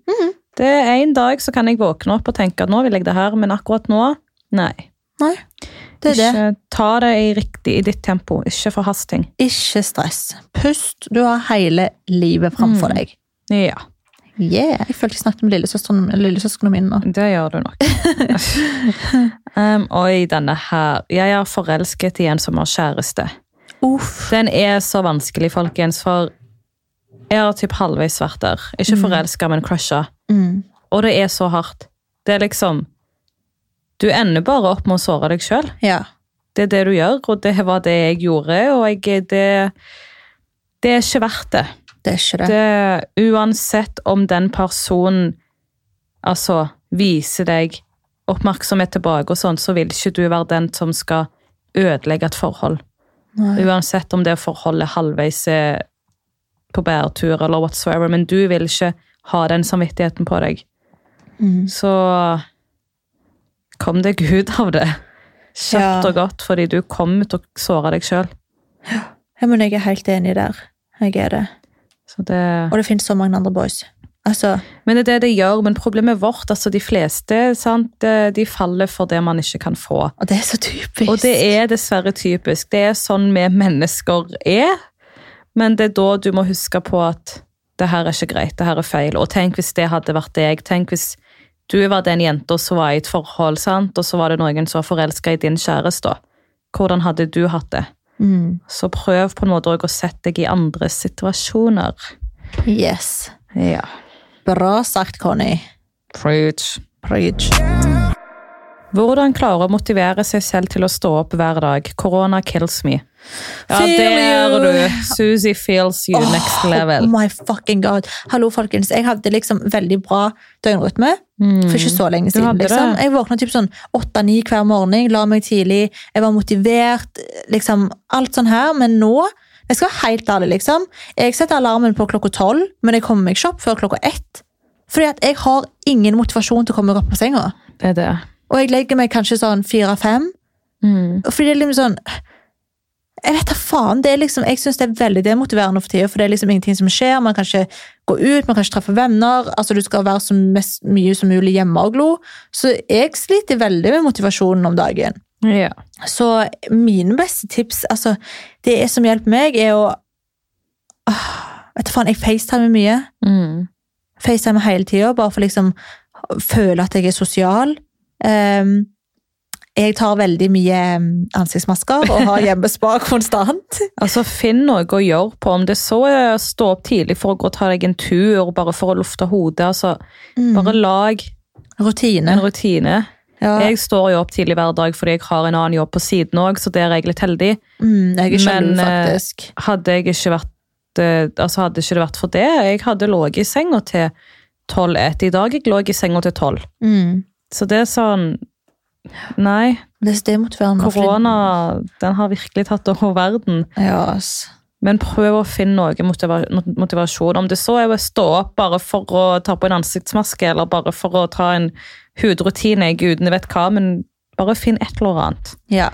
Det er En dag så kan jeg våkne opp og tenke at nå vil jeg det her, men akkurat nå, nei. Nei, det er det. Ikke ta det i, riktig, i ditt tempo, ikke forhasting. Ikke stress. Pust. Du har hele livet framfor deg. Ja, Yeah, Jeg følte jeg snakket med lillesøsteren- lillesøsknene mine nå. (laughs) det gjør du nok. um, oi, denne her. Jeg er forelsket i en som har kjæreste. Uff. Den er så vanskelig, folkens, for jeg har typ halvveis vært der. Ikke forelska, men crusha. Mm. Og det er så hardt. Det er liksom Du ender bare opp med å såre deg sjøl. Ja. det er det du gjør, og det var det jeg gjorde, og jeg, det, det er ikke verdt det. Det er ikke det. det. Uansett om den personen altså, viser deg oppmerksomhet tilbake, og sånn, så vil ikke du være den som skal ødelegge et forhold. Nei. Uansett om det forholdet halvveis er på bæretur eller whatsoever, men du vil ikke ha den samvittigheten på deg. Mm. Så kom deg ut av det. Kjapt Ja. og godt, fordi du kom til å såre deg sjøl. Ja, men jeg er helt enig der. Jeg er det. Det... Og det finnes så mange andre boys. Altså, Men det er det det gjør. Men problemet vårt, altså de fleste, sant, de- faller for det man ikke kan få. og det er så typisk. Og det er dessverre typisk. Det er sånn vi mennesker er. Men det er da du må huske på at det her er ikke greit, det her er feil. Og tenk hvis det hadde vært deg. Tenk hvis du var den jenta som var i et forhold, sant? og så var det noen som var forelska i din kjæreste. Hvordan hadde du hatt det? Mm. Så prøv på en måte å sette deg i andre situasjoner. Yes. Ja. Bra sagt, Conny. Preach. Preach. Hvordan klare å motivere seg selv til å stå opp hver dag? Korona kills me. Ja, der du. Susie feels you next level. Oh my fucking god. Hallo, folkens. Jeg hadde liksom veldig bra døgnrytme for ikke så lenge Mm. Siden. Liksom. Jeg våkna typ sånn åtte-ni hver morgen, la meg tidlig, jeg var motivert, liksom alt sånn her. Men nå, jeg skal være helt ærlig, liksom. Jeg setter alarmen på klokka tolv, men jeg kommer meg ikke opp før klokka ett. Fordi at jeg har ingen motivasjon til å komme meg opp på senga. Det det. Og jeg legger meg kanskje sånn fire-fem. Mm. Fordi det er liksom sånn Jeg vet da faen. det er liksom, Jeg syns det er veldig demotiverende for tida, for det er liksom ingenting som skjer. Man kan ikke gå ut, man kan ikke treffe venner. altså Du skal være så mest, mye som mulig hjemme og glo. Så jeg sliter veldig med motivasjonen om dagen. Ja. Så mine beste tips altså, Det som hjelper meg, er å åh, Vet du faen, jeg facetimer mye. Mm. Facetimer hele tida, bare for liksom føle at jeg er sosial. Ehm, jeg tar veldig mye ansiktsmasker og har hjemmespa konstant. (laughs) Altså, Finn noe å gjøre på. Om det så er å stå opp tidlig for å gå og ta deg en tur, bare for å lufte hodet. altså, Bare lag Rutine. en rutine. Ja, Jeg står jo opp tidlig hver dag fordi jeg har en annen jobb på siden òg, så der er jeg litt heldig. mm, jeg men, eh, faktisk. Hadde jeg ikke vært eh, altså hadde ikke det vært for det, jeg hadde ligget i senga til 12-1. I dag jeg lå i senga til 12. Mm. Så det er sånn Nei, Det korona den har virkelig tatt over verden. Ja, ass. Men prøv å finne noe motiva motivasjon. Om det så er å stå opp bare for å ta på en ansiktsmaske, eller bare for å ta en hudrutine, gudene vet hva, men bare finn et eller annet. Ja.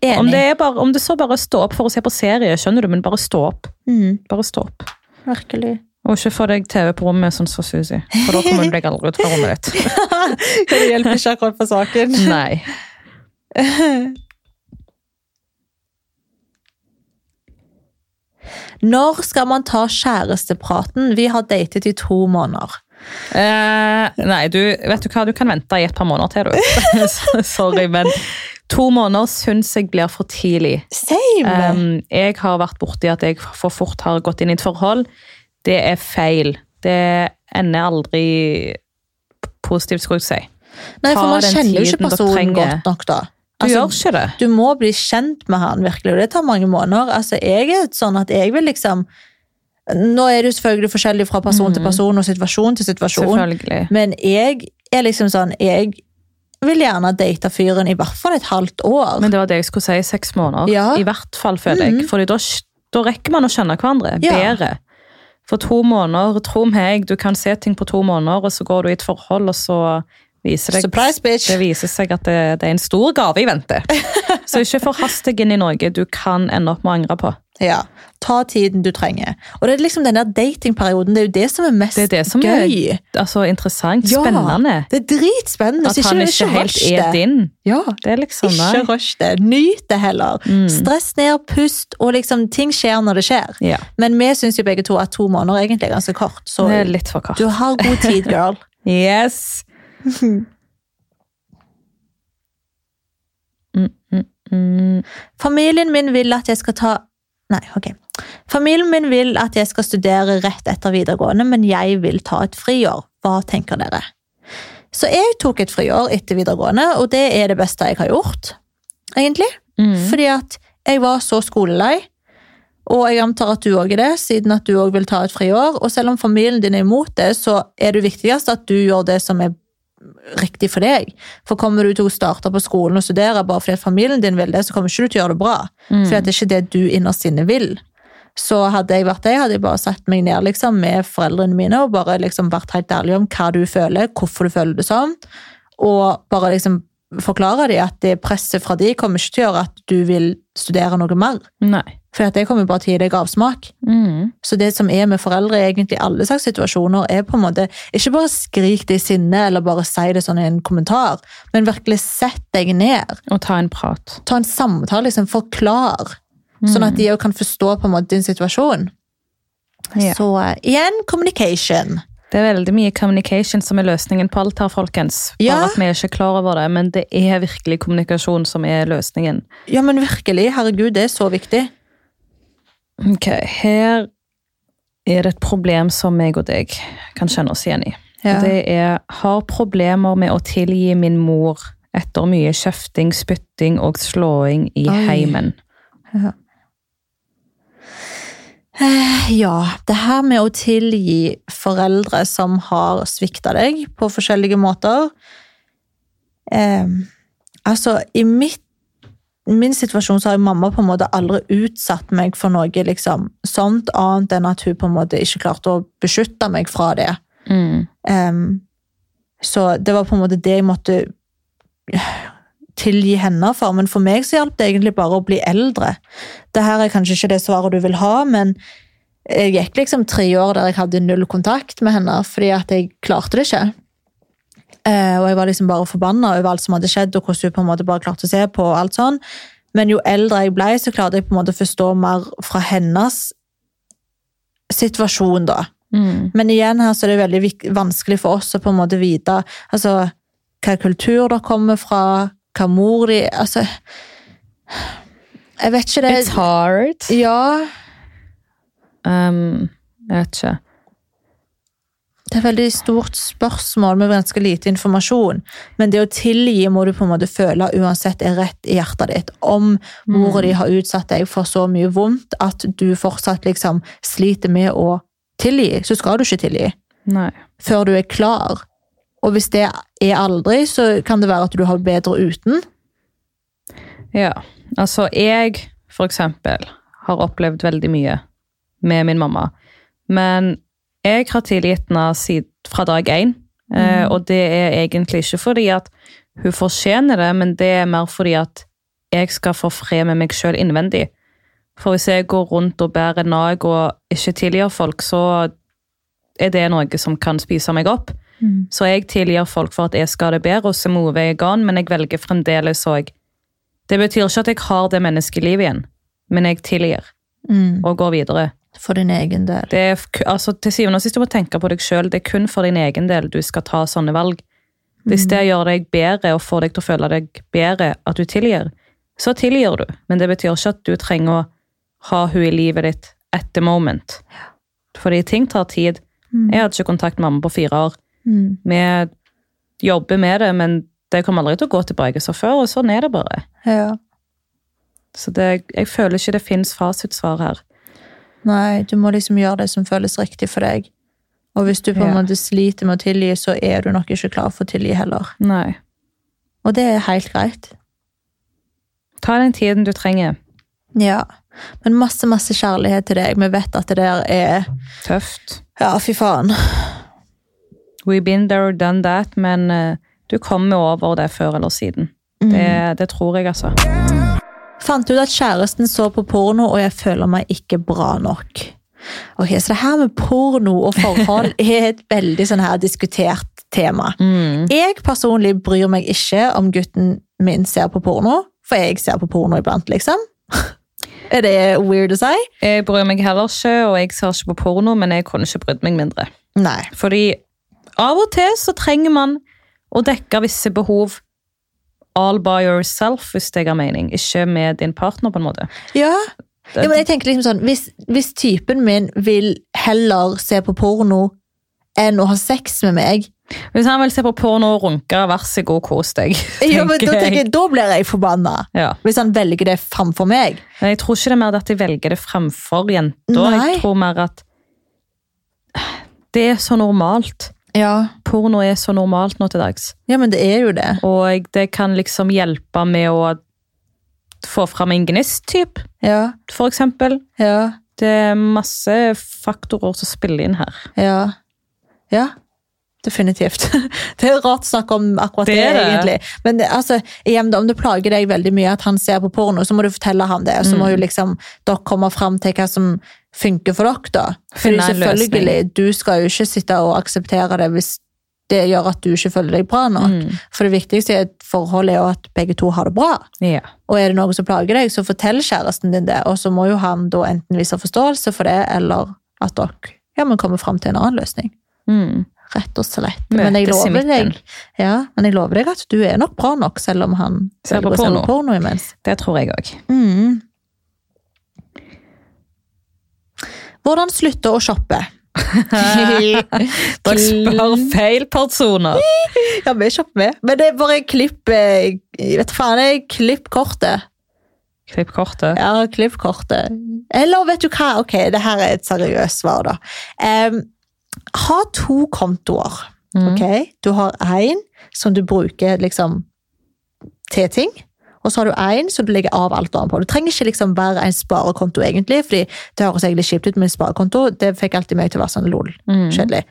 Enig. Om det, bare, om det så bare er å stå opp for å se på serie, skjønner du, men bare stå opp. mm, Bare stå opp. virkelig. Og ikke få deg TV på rommet sånn som Susi, for da kommer du deg aldri ut fra rommet ditt. (laughs) det hjelper ikke akkurat på saken. (laughs) Nei. Når skal man ta kjærestepraten? Vi har datet i to måneder. Eh, nei, du, vet du hva, du kan vente i et par måneder til, du. (laughs) Sorry, men to måneder syns jeg blir for tidlig. Same! Um, jeg har vært borti at jeg for fort har gått inn i et forhold. Det er feil. Det ender aldri positivt, skulle jeg si. Nei, for man kjenner jo ikke personen godt nok, da. Du Altså, gjør ikke det. Du må bli kjent med han, virkelig, og det tar mange måneder. Altså, jeg er sånn at jeg vil liksom Nå er det jo selvfølgelig forskjellig fra person til person og situasjon til situasjon, men jeg er liksom sånn Jeg vil gjerne date fyren i hvert fall et halvt år. Men det var det jeg skulle si. Seks måneder. Ja. I hvert fall, føler jeg. Mm. For da, da rekker man å kjenne hverandre Ja. bedre. For to måneder, tro meg, du kan se ting på to måneder, og så går du i et forhold, og så viser det, Surprise, det viser seg at det, det er en stor gave i vente. (laughs) Så ikke forhast deg inn i noe du kan ende opp med å angre på. Ja, Ta tiden du trenger. Og det er liksom den der datingperioden, det er jo det som er mest gøy. Det er det som er gøy. altså, interessant, Ja. Det er dritspennende. At han ikke, ikke helt er din. Ja, Det er liksom Ikke nei. rush det. Nyt det heller. Mm. Stress ned, pust, og liksom ting skjer når det skjer. Ja, Men vi syns jo begge to at to måneder egentlig er ganske kort, så det er litt for kort. du har god tid, girl. (laughs) Yes. (laughs) Mm, mm, mm. Familien min vil at jeg skal ta Nei, ok. Familien min vil at jeg skal studere rett etter videregående, men jeg vil ta et friår. Hva tenker dere? Så jeg tok et friår etter videregående, og det er det beste jeg har gjort. Egentlig. Mm. Fordi at jeg var så skolelei, og jeg antar at du òg er det, siden at du òg vil ta et friår. Og selv om familien din er imot det, så er det viktigst at du gjør det som er riktig for deg. For kommer du til å starte på skolen og studere bare fordi at familien din vil det, så kommer ikke du til å gjøre det bra. Mm. For det er ikke det du innerst inne vil. Så hadde jeg vært deg, hadde jeg bare satt meg ned liksom, med foreldrene mine og bare liksom vært helt ærlig om hva du føler, hvorfor du føler det sånn. Og bare liksom forklare dem at det presset fra de kommer ikke til å gjøre at du vil studere noe mer. Nei. For det kommer bare til å gi deg avsmak. Mm. Så det som er med foreldre i egentlig alle slags situasjoner, er på en måte ikke bare skrik det i sinne eller bare si det sånn i en kommentar, men virkelig sett deg ned. Og ta en prat. Ta en samtale, liksom forklar. Sånn at de òg kan forstå på en måte din situasjon. Ja. Så eh, igjen, communication. Det er veldig mye communication som er løsningen på alt her, folkens. Bare Ja. at vi er ikke klar over det, men det er virkelig kommunikasjon som er løsningen. Ja, men virkelig, herregud, det er så viktig. Ok, her er det et problem som meg og deg kan kjenne oss igjen i. Ja. Det er har problemer med å tilgi min mor etter mye kjefting, spytting og slåing i Oi. heimen. Eh, Ja, det her med å tilgi foreldre som har svikta deg på forskjellige måter eh, Altså, i mitt, min situasjon så har mamma på en måte aldri utsatt meg for noe liksom, sånt, annet enn at hun på en måte ikke klarte å beskytte meg fra det. Mm. Eh, så det var på en måte det jeg måtte tilgi henne for. Men for meg så hjalp det egentlig bare å bli eldre. Det her er kanskje ikke det svaret du vil ha, men jeg gikk liksom tre år der jeg hadde null kontakt med henne, fordi at jeg klarte det ikke. Eh, og jeg var liksom bare forbanna over alt som hadde skjedd, og hvordan hun på en måte bare klarte å se på. og alt sånn. Men jo eldre jeg ble, så klarte jeg på en måte å forstå mer fra hennes situasjon, da. Mm. Men igjen her så er det veldig vanskelig for oss å på en måte vite altså, hva kultur dere kommer fra, hva mor de Altså Jeg vet ikke det It's hard. Ja, Um, jeg vet ikke. det er et veldig stort spørsmål med ganske lite informasjon. Men det å tilgi må du på en måte føle uansett er rett i hjertet ditt. Om mora di har utsatt deg for så mye vondt at du fortsatt liksom sliter med å tilgi, så skal du ikke tilgi. Nei. før du er klar. Og hvis det er aldri, så kan det være at du har bedre uten. Ja, altså jeg for eksempel har opplevd veldig mye med min mamma. Men jeg har tilgitt henne fra dag én. Eh, og det er egentlig ikke fordi at hun fortjener det, men det er mer fordi at jeg skal få fred med meg sjøl innvendig. For hvis jeg går rundt og bærer nag og ikke tilgir folk, så er det noe som kan spise meg opp. Så jeg tilgir folk for at jeg skal ha det bedre, og så må jeg an, men jeg velger fremdeles òg Det betyr ikke at jeg har det menneskelivet igjen, men jeg tilgir Mm. og går videre. For din egen del. Det er, altså, til syvende og sist du må tenke på deg sjøl. Det er kun for din egen del du skal ta sånne valg. Hvis det gjør deg bedre og får deg til å føle deg bedre at du tilgir, så tilgir du. Men det betyr ikke at du trenger å ha hun i livet ditt at the moment. Fordi ting tar tid. Jeg hadde ikke kontakt med mamma på fire år. Mm. Vi jobber med det, men det kommer aldri til å gå tilbake som før, og sånn er det bare. Ja. Så det, jeg føler ikke det fins fasitsvar her. Nei, du må liksom gjøre det som føles riktig for deg. Og hvis du på en Ja. måte sliter med å tilgi, så er du nok ikke klar for å tilgi heller. Nei. Og det er helt greit. Ta den tiden du trenger. Ja. Men masse, masse kjærlighet til deg. Vi vet at det der er Tøft. Ja, fy faen. We've been there, done that, men eh, du kommer over det før eller siden. Det, det tror jeg, altså. Fant ut at kjæresten så på porno, og jeg føler meg ikke bra nok. Ok, Så det her med porno og forhold (laughs) er et veldig sånn her diskutert tema. Jeg personlig bryr meg ikke om gutten min ser på porno, for jeg ser på porno iblant, liksom. (laughs) Er det weird å si? Jeg bryr meg heller ikke, og jeg ser ikke på porno, men jeg kunne ikke brydd meg mindre. Nei. Fordi av og til så trenger man å dekke visse behov all by yourself, hvis det har mening. Ikke med din partner, på en måte. Ja. ja, men jeg tenker liksom sånn, hvis, hvis typen min vil heller se på porno enn å ha sex med meg. Hvis han vil se på porno og runke, vær så god, kos deg. (laughs) Ja, men da, jeg. da blir jeg forbanna. Ja. Hvis han velger det framfor meg. Men jeg tror ikke det er mer at de velger det fremfor jenta. Jeg tror mer at det er så normalt. Ja. Porno er så normalt nå til dags. ja, men det er jo det. Og det kan liksom hjelpe med å få fram en gnist, typ, Ja, for eksempel. ja, Det er masse faktorer som spiller inn her. ja. Ja, definitivt. (laughs) Det er rart å snakke om akkurat det, Det det. egentlig. Men det, altså, igjen, om det plager deg veldig mye at han ser på porno, så må du fortelle ham det. Så må Mm. jo liksom dere komme fram til hva som funker for dere, da. Fordi selvfølgelig, du skal jo ikke sitte og akseptere det hvis det gjør at du ikke føler deg bra nok. Mm. For det viktigste i et forhold er jo at begge to har det bra. Ja. Og er det noe som plager deg, så fortell kjæresten din det. Og så må jo han da enten vise forståelse for det, eller at dere ja, men kommer fram til en annen løsning. Mm. Rett og slett. Men jeg, deg, ja, men jeg lover deg at du er nok bra nok, selv om han Ser på porno. porno imens. Det tror jeg òg. Mm. Hvordan slutte å shoppe? (laughs) Dere spør feil personer. (laughs) Ja, vi shopper med. Men det er bare klipp eh, Vet faen, jeg klipp kortet. Klipp kortet. Ja, klipp kortet. Eller vet du hva, ok, det her er et seriøst svar da. Um, ha to kontoer, Mm. ok? Du har en som du bruker liksom til ting, og så har du en som du legger av alt annet på. Du trenger ikke liksom være en sparekonto egentlig, fordi det høres egentlig kjipt ut med en sparekonto, det fikk alltid meg til å være sånn lol, Mm. kjedelig.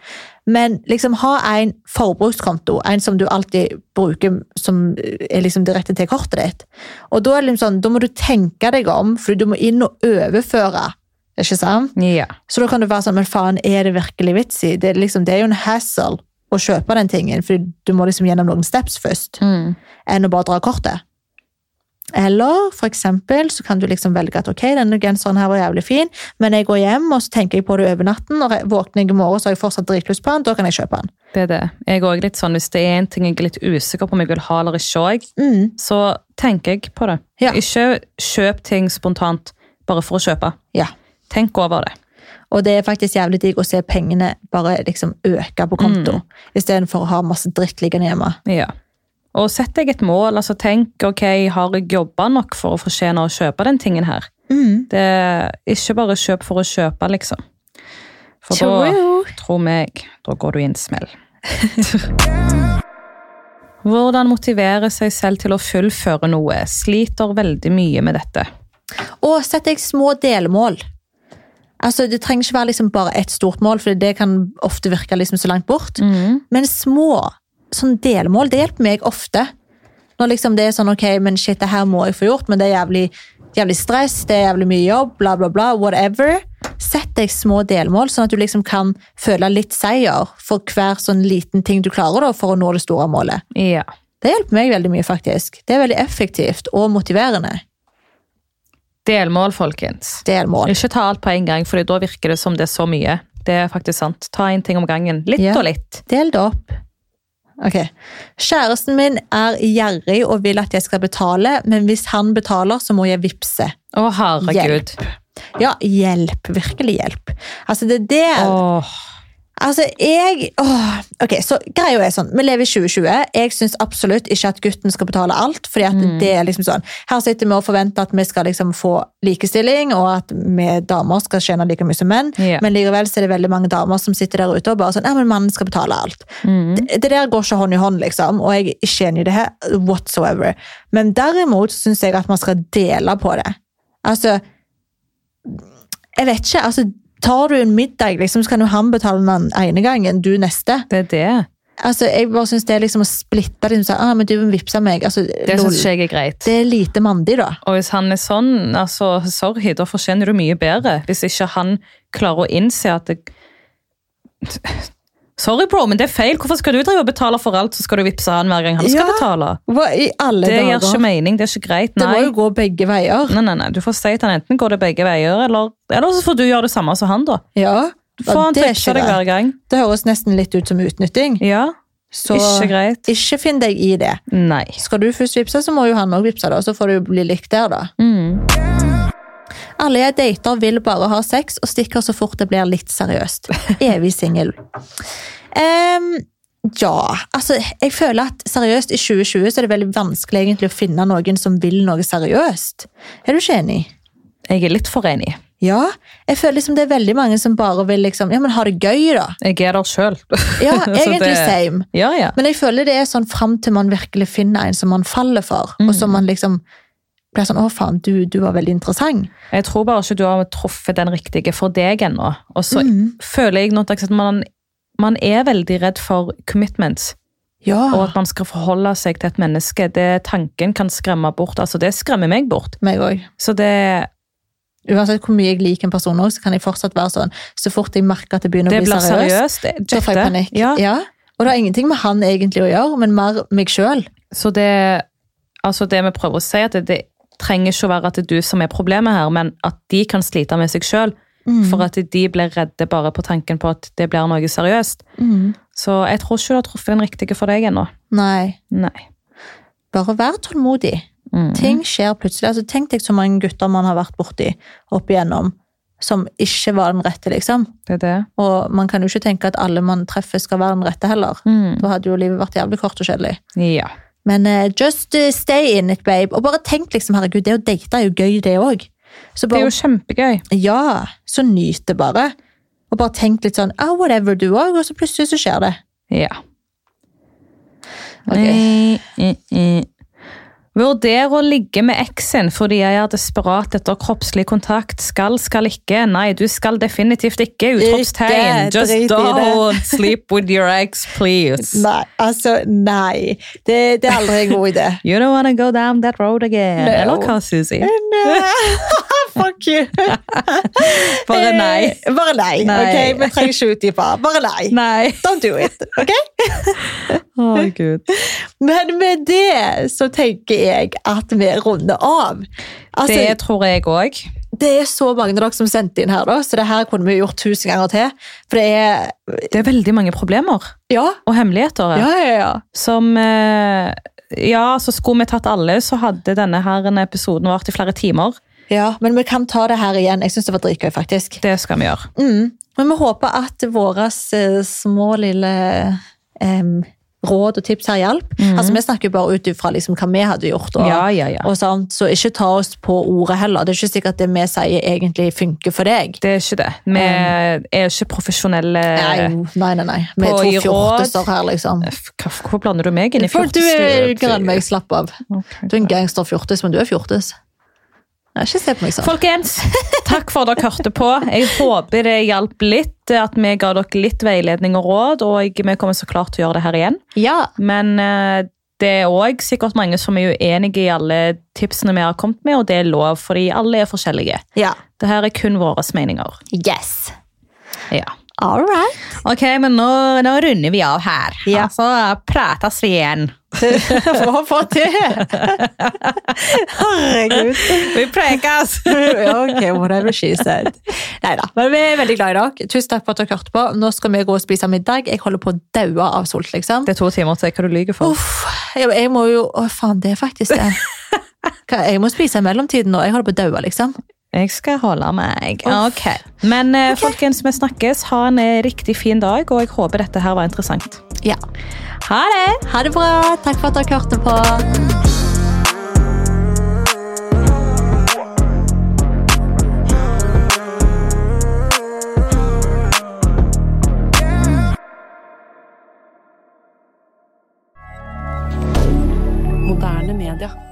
Men liksom ha en forbrukskonto, en som du alltid bruker som er liksom direkte til kortet ditt. Og da det liksom sånn, da må du tenke deg om, for du må inn og overføre, ikke sant? Ja. Så da kan du være sånn, men faen, er det virkelig vits i? Det liksom, det er jo en hassle å kjøpe den tingen, for du må liksom gjennom noen steps først, Mm. enn å bare dra kortet. Eller for eksempel så kan du liksom velge at ok, denne genseren her var jævlig fin, men jeg går hjem og så tenker jeg på det over natten, og våkner jeg i morgen så har jeg fortsatt dritlyst på den, da kan jeg kjøpe den. Det er det. Jeg er litt sånn, Hvis det er en ting jeg er litt usikker på om jeg vil ha eller ikke, jeg, Mm. så tenker jeg på det. Ja. Ikke kjøp ting spontant bare for å kjøpe. Ja. Tenk over det. Og det er faktisk jævlig digg å se pengene bare liksom øke på konto, Mm. istedenfor å ha masse dritt liggende hjemme. Ja. Og sett deg et mål. altså Tenk ok, har jeg jobba nok for å fortjene å kjøpe den tingen her. Mm. Det er Ikke bare kjøp for å kjøpe, liksom. For da. Tro meg, da går du i en smell. (laughs) Hvordan motivere seg selv til å fullføre noe? Sliter veldig mye med dette. Og sett deg små delmål. Altså, Det trenger ikke være liksom bare ett stort mål, for det kan ofte virke liksom så langt bort. Men små sånn delmål, det hjelper meg ofte. Når liksom det er sånn, ok, men shit, det her må jeg få gjort, men det er jævlig, jævlig stress, det er jævlig mye jobb, bla bla bla, whatever. Sett deg små delmål, sånn at du liksom kan føle litt seier for hver sånn liten ting du klarer da, for å nå det store målet. Ja. Det hjelper meg veldig mye, faktisk. Det er veldig effektivt og motiverende. Delmål, folkens. Delmål. Ikke ta alt på en gang, for da virker det som det er så mye. Det er faktisk sant. Ta en ting om gangen. Litt Ja. og litt. Del det opp. Ok. Kjæresten min er gjerrig og vil at jeg skal betale, men hvis han betaler, så må jeg vippse. Å, herregud. Ja, hjelp. Virkelig hjelp. Altså, det der Åh. Altså, jeg åh, Ok, så greia er sånn. Vi lever i 2020. Jeg syns absolutt ikke at gutten skal betale alt. fordi at Mm. det er liksom sånn Her sitter vi og forventer at vi skal liksom få likestilling, og at vi damer skal tjene like mye som menn. Ja. Men likevel så er det veldig mange damer som sitter der ute og bare sånn Ja, men mannen skal betale alt. Mm. Det, det der går ikke hånd i hånd, liksom, og jeg er ikke enig i det her whatsoever. Men derimot syns jeg at man skal dele på det. Altså Jeg vet ikke. altså Tar du en middag, liksom, så kan jo han betale den ene gangen, du neste. Det er det. Altså, Jeg bare syns det er liksom å splitte liksom, sånn, ah, men du vippse meg. Altså, Det syns jeg er greit. det er lite mandig, da. Og hvis han er sånn, altså, sorry, da fortjener du mye bedre. Hvis ikke han klarer å innse at det... Sorry, bro, men det er feil. Hvorfor skal du drive og betale for alt, så skal du vippse han hver gang han skal Ja. betale? Det gir ikke mening, det er ikke greit. Det må jo gå begge veier. Nei, nei, nei. Du får si til han enten går det begge veier, eller, eller så får du gjøre det samme som han, da. Ja, Får han trikse ikke deg hver gang. Det høres nesten litt ut som utnytting. Ja, Så ikke greit. ikke finn deg i det. Nei. Skal du først vippse, så må jo han òg vippse, da, så får det jo bli likt der, da. Mm. Alle jeg dater vil bare ha sex og stikker så fort det blir litt seriøst. Evig singel. Um, ja, altså jeg føler at seriøst i 2020 så er det veldig vanskelig egentlig å finne noen som vil noe seriøst. Er du ikke enig? Jeg er litt for enig. Ja, jeg føler liksom det er veldig mange som bare vil liksom, ja, men ha det gøy da. Jeg er der sjøl. (laughs) Ja, egentlig same. Ja, ja. Men jeg føler det er sånn frem til man virkelig finner en som man faller for, og som man liksom blir sånn, å faen, du, du var veldig interessant. Jeg tror bare ikke du har truffet den riktige for deg ennå. Og så mm. føler jeg nok at man, man er veldig redd for commitments. Ja, Og at man skal forholde seg til et menneske. Det Tanken kan skremme bort. altså Det skremmer meg bort. meg også. Så det, Uansett hvor mye jeg liker en person også, så kan jeg fortsatt være sånn, så fort jeg merker at det begynner det å bli seriøst, seriøst. så får jeg panikk. Ja. Og det har ingenting med han egentlig å gjøre, men mer meg selv. Så det, altså det vi prøver å si, at det, det trenger ikke å være at det er du som er problemet her, men at de kan slite med seg sjøl. Mm. For at de blir redde bare på tanken på at det blir noe seriøst. Mm. Så jeg tror ikke du har truffet den riktige for deg ennå. Nei, Nei. bare vær tålmodig. Mm. Ting skjer plutselig. Altså, tenk deg så mange gutter man har vært borti opp igjennom, som ikke var den rette, liksom. Det er det. Og man kan jo ikke tenke at alle man treffer skal være den rette heller. Mm. Da hadde jo livet vært jævlig kort og kjedelig. Ja. Men uh, just eh, stay in it, babe. Og bare tenk liksom, herregud, det å date er jo gøy, det òg. Det er jo kjempegøy. ja, så nyt det bare. Og bare tenk litt sånn ah, whatever du òg, og så plutselig så skjer det. Ja. Ok. Eh, eh, eh. Vurder å ligge med eksen fordi jeg er desperat etter kroppslig kontakt. Skal, skal ikke. Nei, du skal definitivt ikke. Utropstegn. Just don't sleep with your ex, please. (laughs) Nei, altså, nei. Det, det er aldri en god idé. You don't wanna go down that road again. No. Eller hva, Susi? (laughs) Fuck you. (laughs) Bare nei. Eh, Bare nei. Nei. ok? Vi trenger ikke utdype. Bare nei. Nei. Don't do it. ok? (laughs) Å, Gud. Men med det så tenker jeg at vi runder av. Altså, Det det, tror jeg òg. er så mange av dere som sendte inn her, da, så det her kunne vi gjort tusen ganger til. For det er Det er veldig mange problemer Ja, og hemmeligheter. ja, ja. ja. Som eh, Ja, så skulle vi tatt alle, så hadde denne her episoden vart i flere timer. Ja men vi kan ta det her igjen. Jeg syns det var dritgøy, faktisk. Det skal vi gjøre. Mm. Men vi håper at våre eh, små, lille um, råd og tips her hjalp. Altså, vi snakker jo bare ut ifra liksom, hva vi hadde gjort. Og, Ja, ja, ja. og sånt, så ikke ta oss på ordet heller. Det er ikke sikkert det vi sier egentlig funker for deg. Det er ikke det. Vi er ikke profesjonelle Nei, nei, nei. nei. Vi er to fjortiser her, liksom. Hvorfor blander du meg inn i fjortis? du er grønn meg, slapp av. Okay, Du er en gangster-fjortis, men du er fjortis. Jeg har ikke sett meg sånn. Folkens, takk for at dere hørte på. Jeg håper det hjalp litt, at vi ga dere litt veiledning og råd, og vi kommer så klart til å gjøre det her igjen. Ja. Men eh, det er òg sikkert mange som er uenige i alle tipsene vi har kommet med, og det er lov, fordi alle er forskjellige. ja. Dette er kun våre meninger. Yes. Ja. All right. Ok, men nå, nå runder vi av her. Ja. Så prates vi igjen. (laughs) Hva for det? Herregud. Vi prekes! (laughs) ok, whatever she said. Neida, men vi er veldig glad i dere. Tusen takk for at dere hørte på. Nå skal vi gå og spise middag. Jeg holder på å daue av sult, liksom. Det er to timer til hva du lyver for. Uff, jeg, jeg må jo Å, faen, det er faktisk det. (laughs) Jeg må spise i mellomtiden nå. Jeg holder på å daue, liksom. Jeg skal holde meg. Ok. Men okay. folkens, vi snakkes. Ha en eh, riktig fin dag, og jeg håper dette her var interessant. Ja. Ha det! Ha det bra. Takk for at dere hørte på. Moderne media.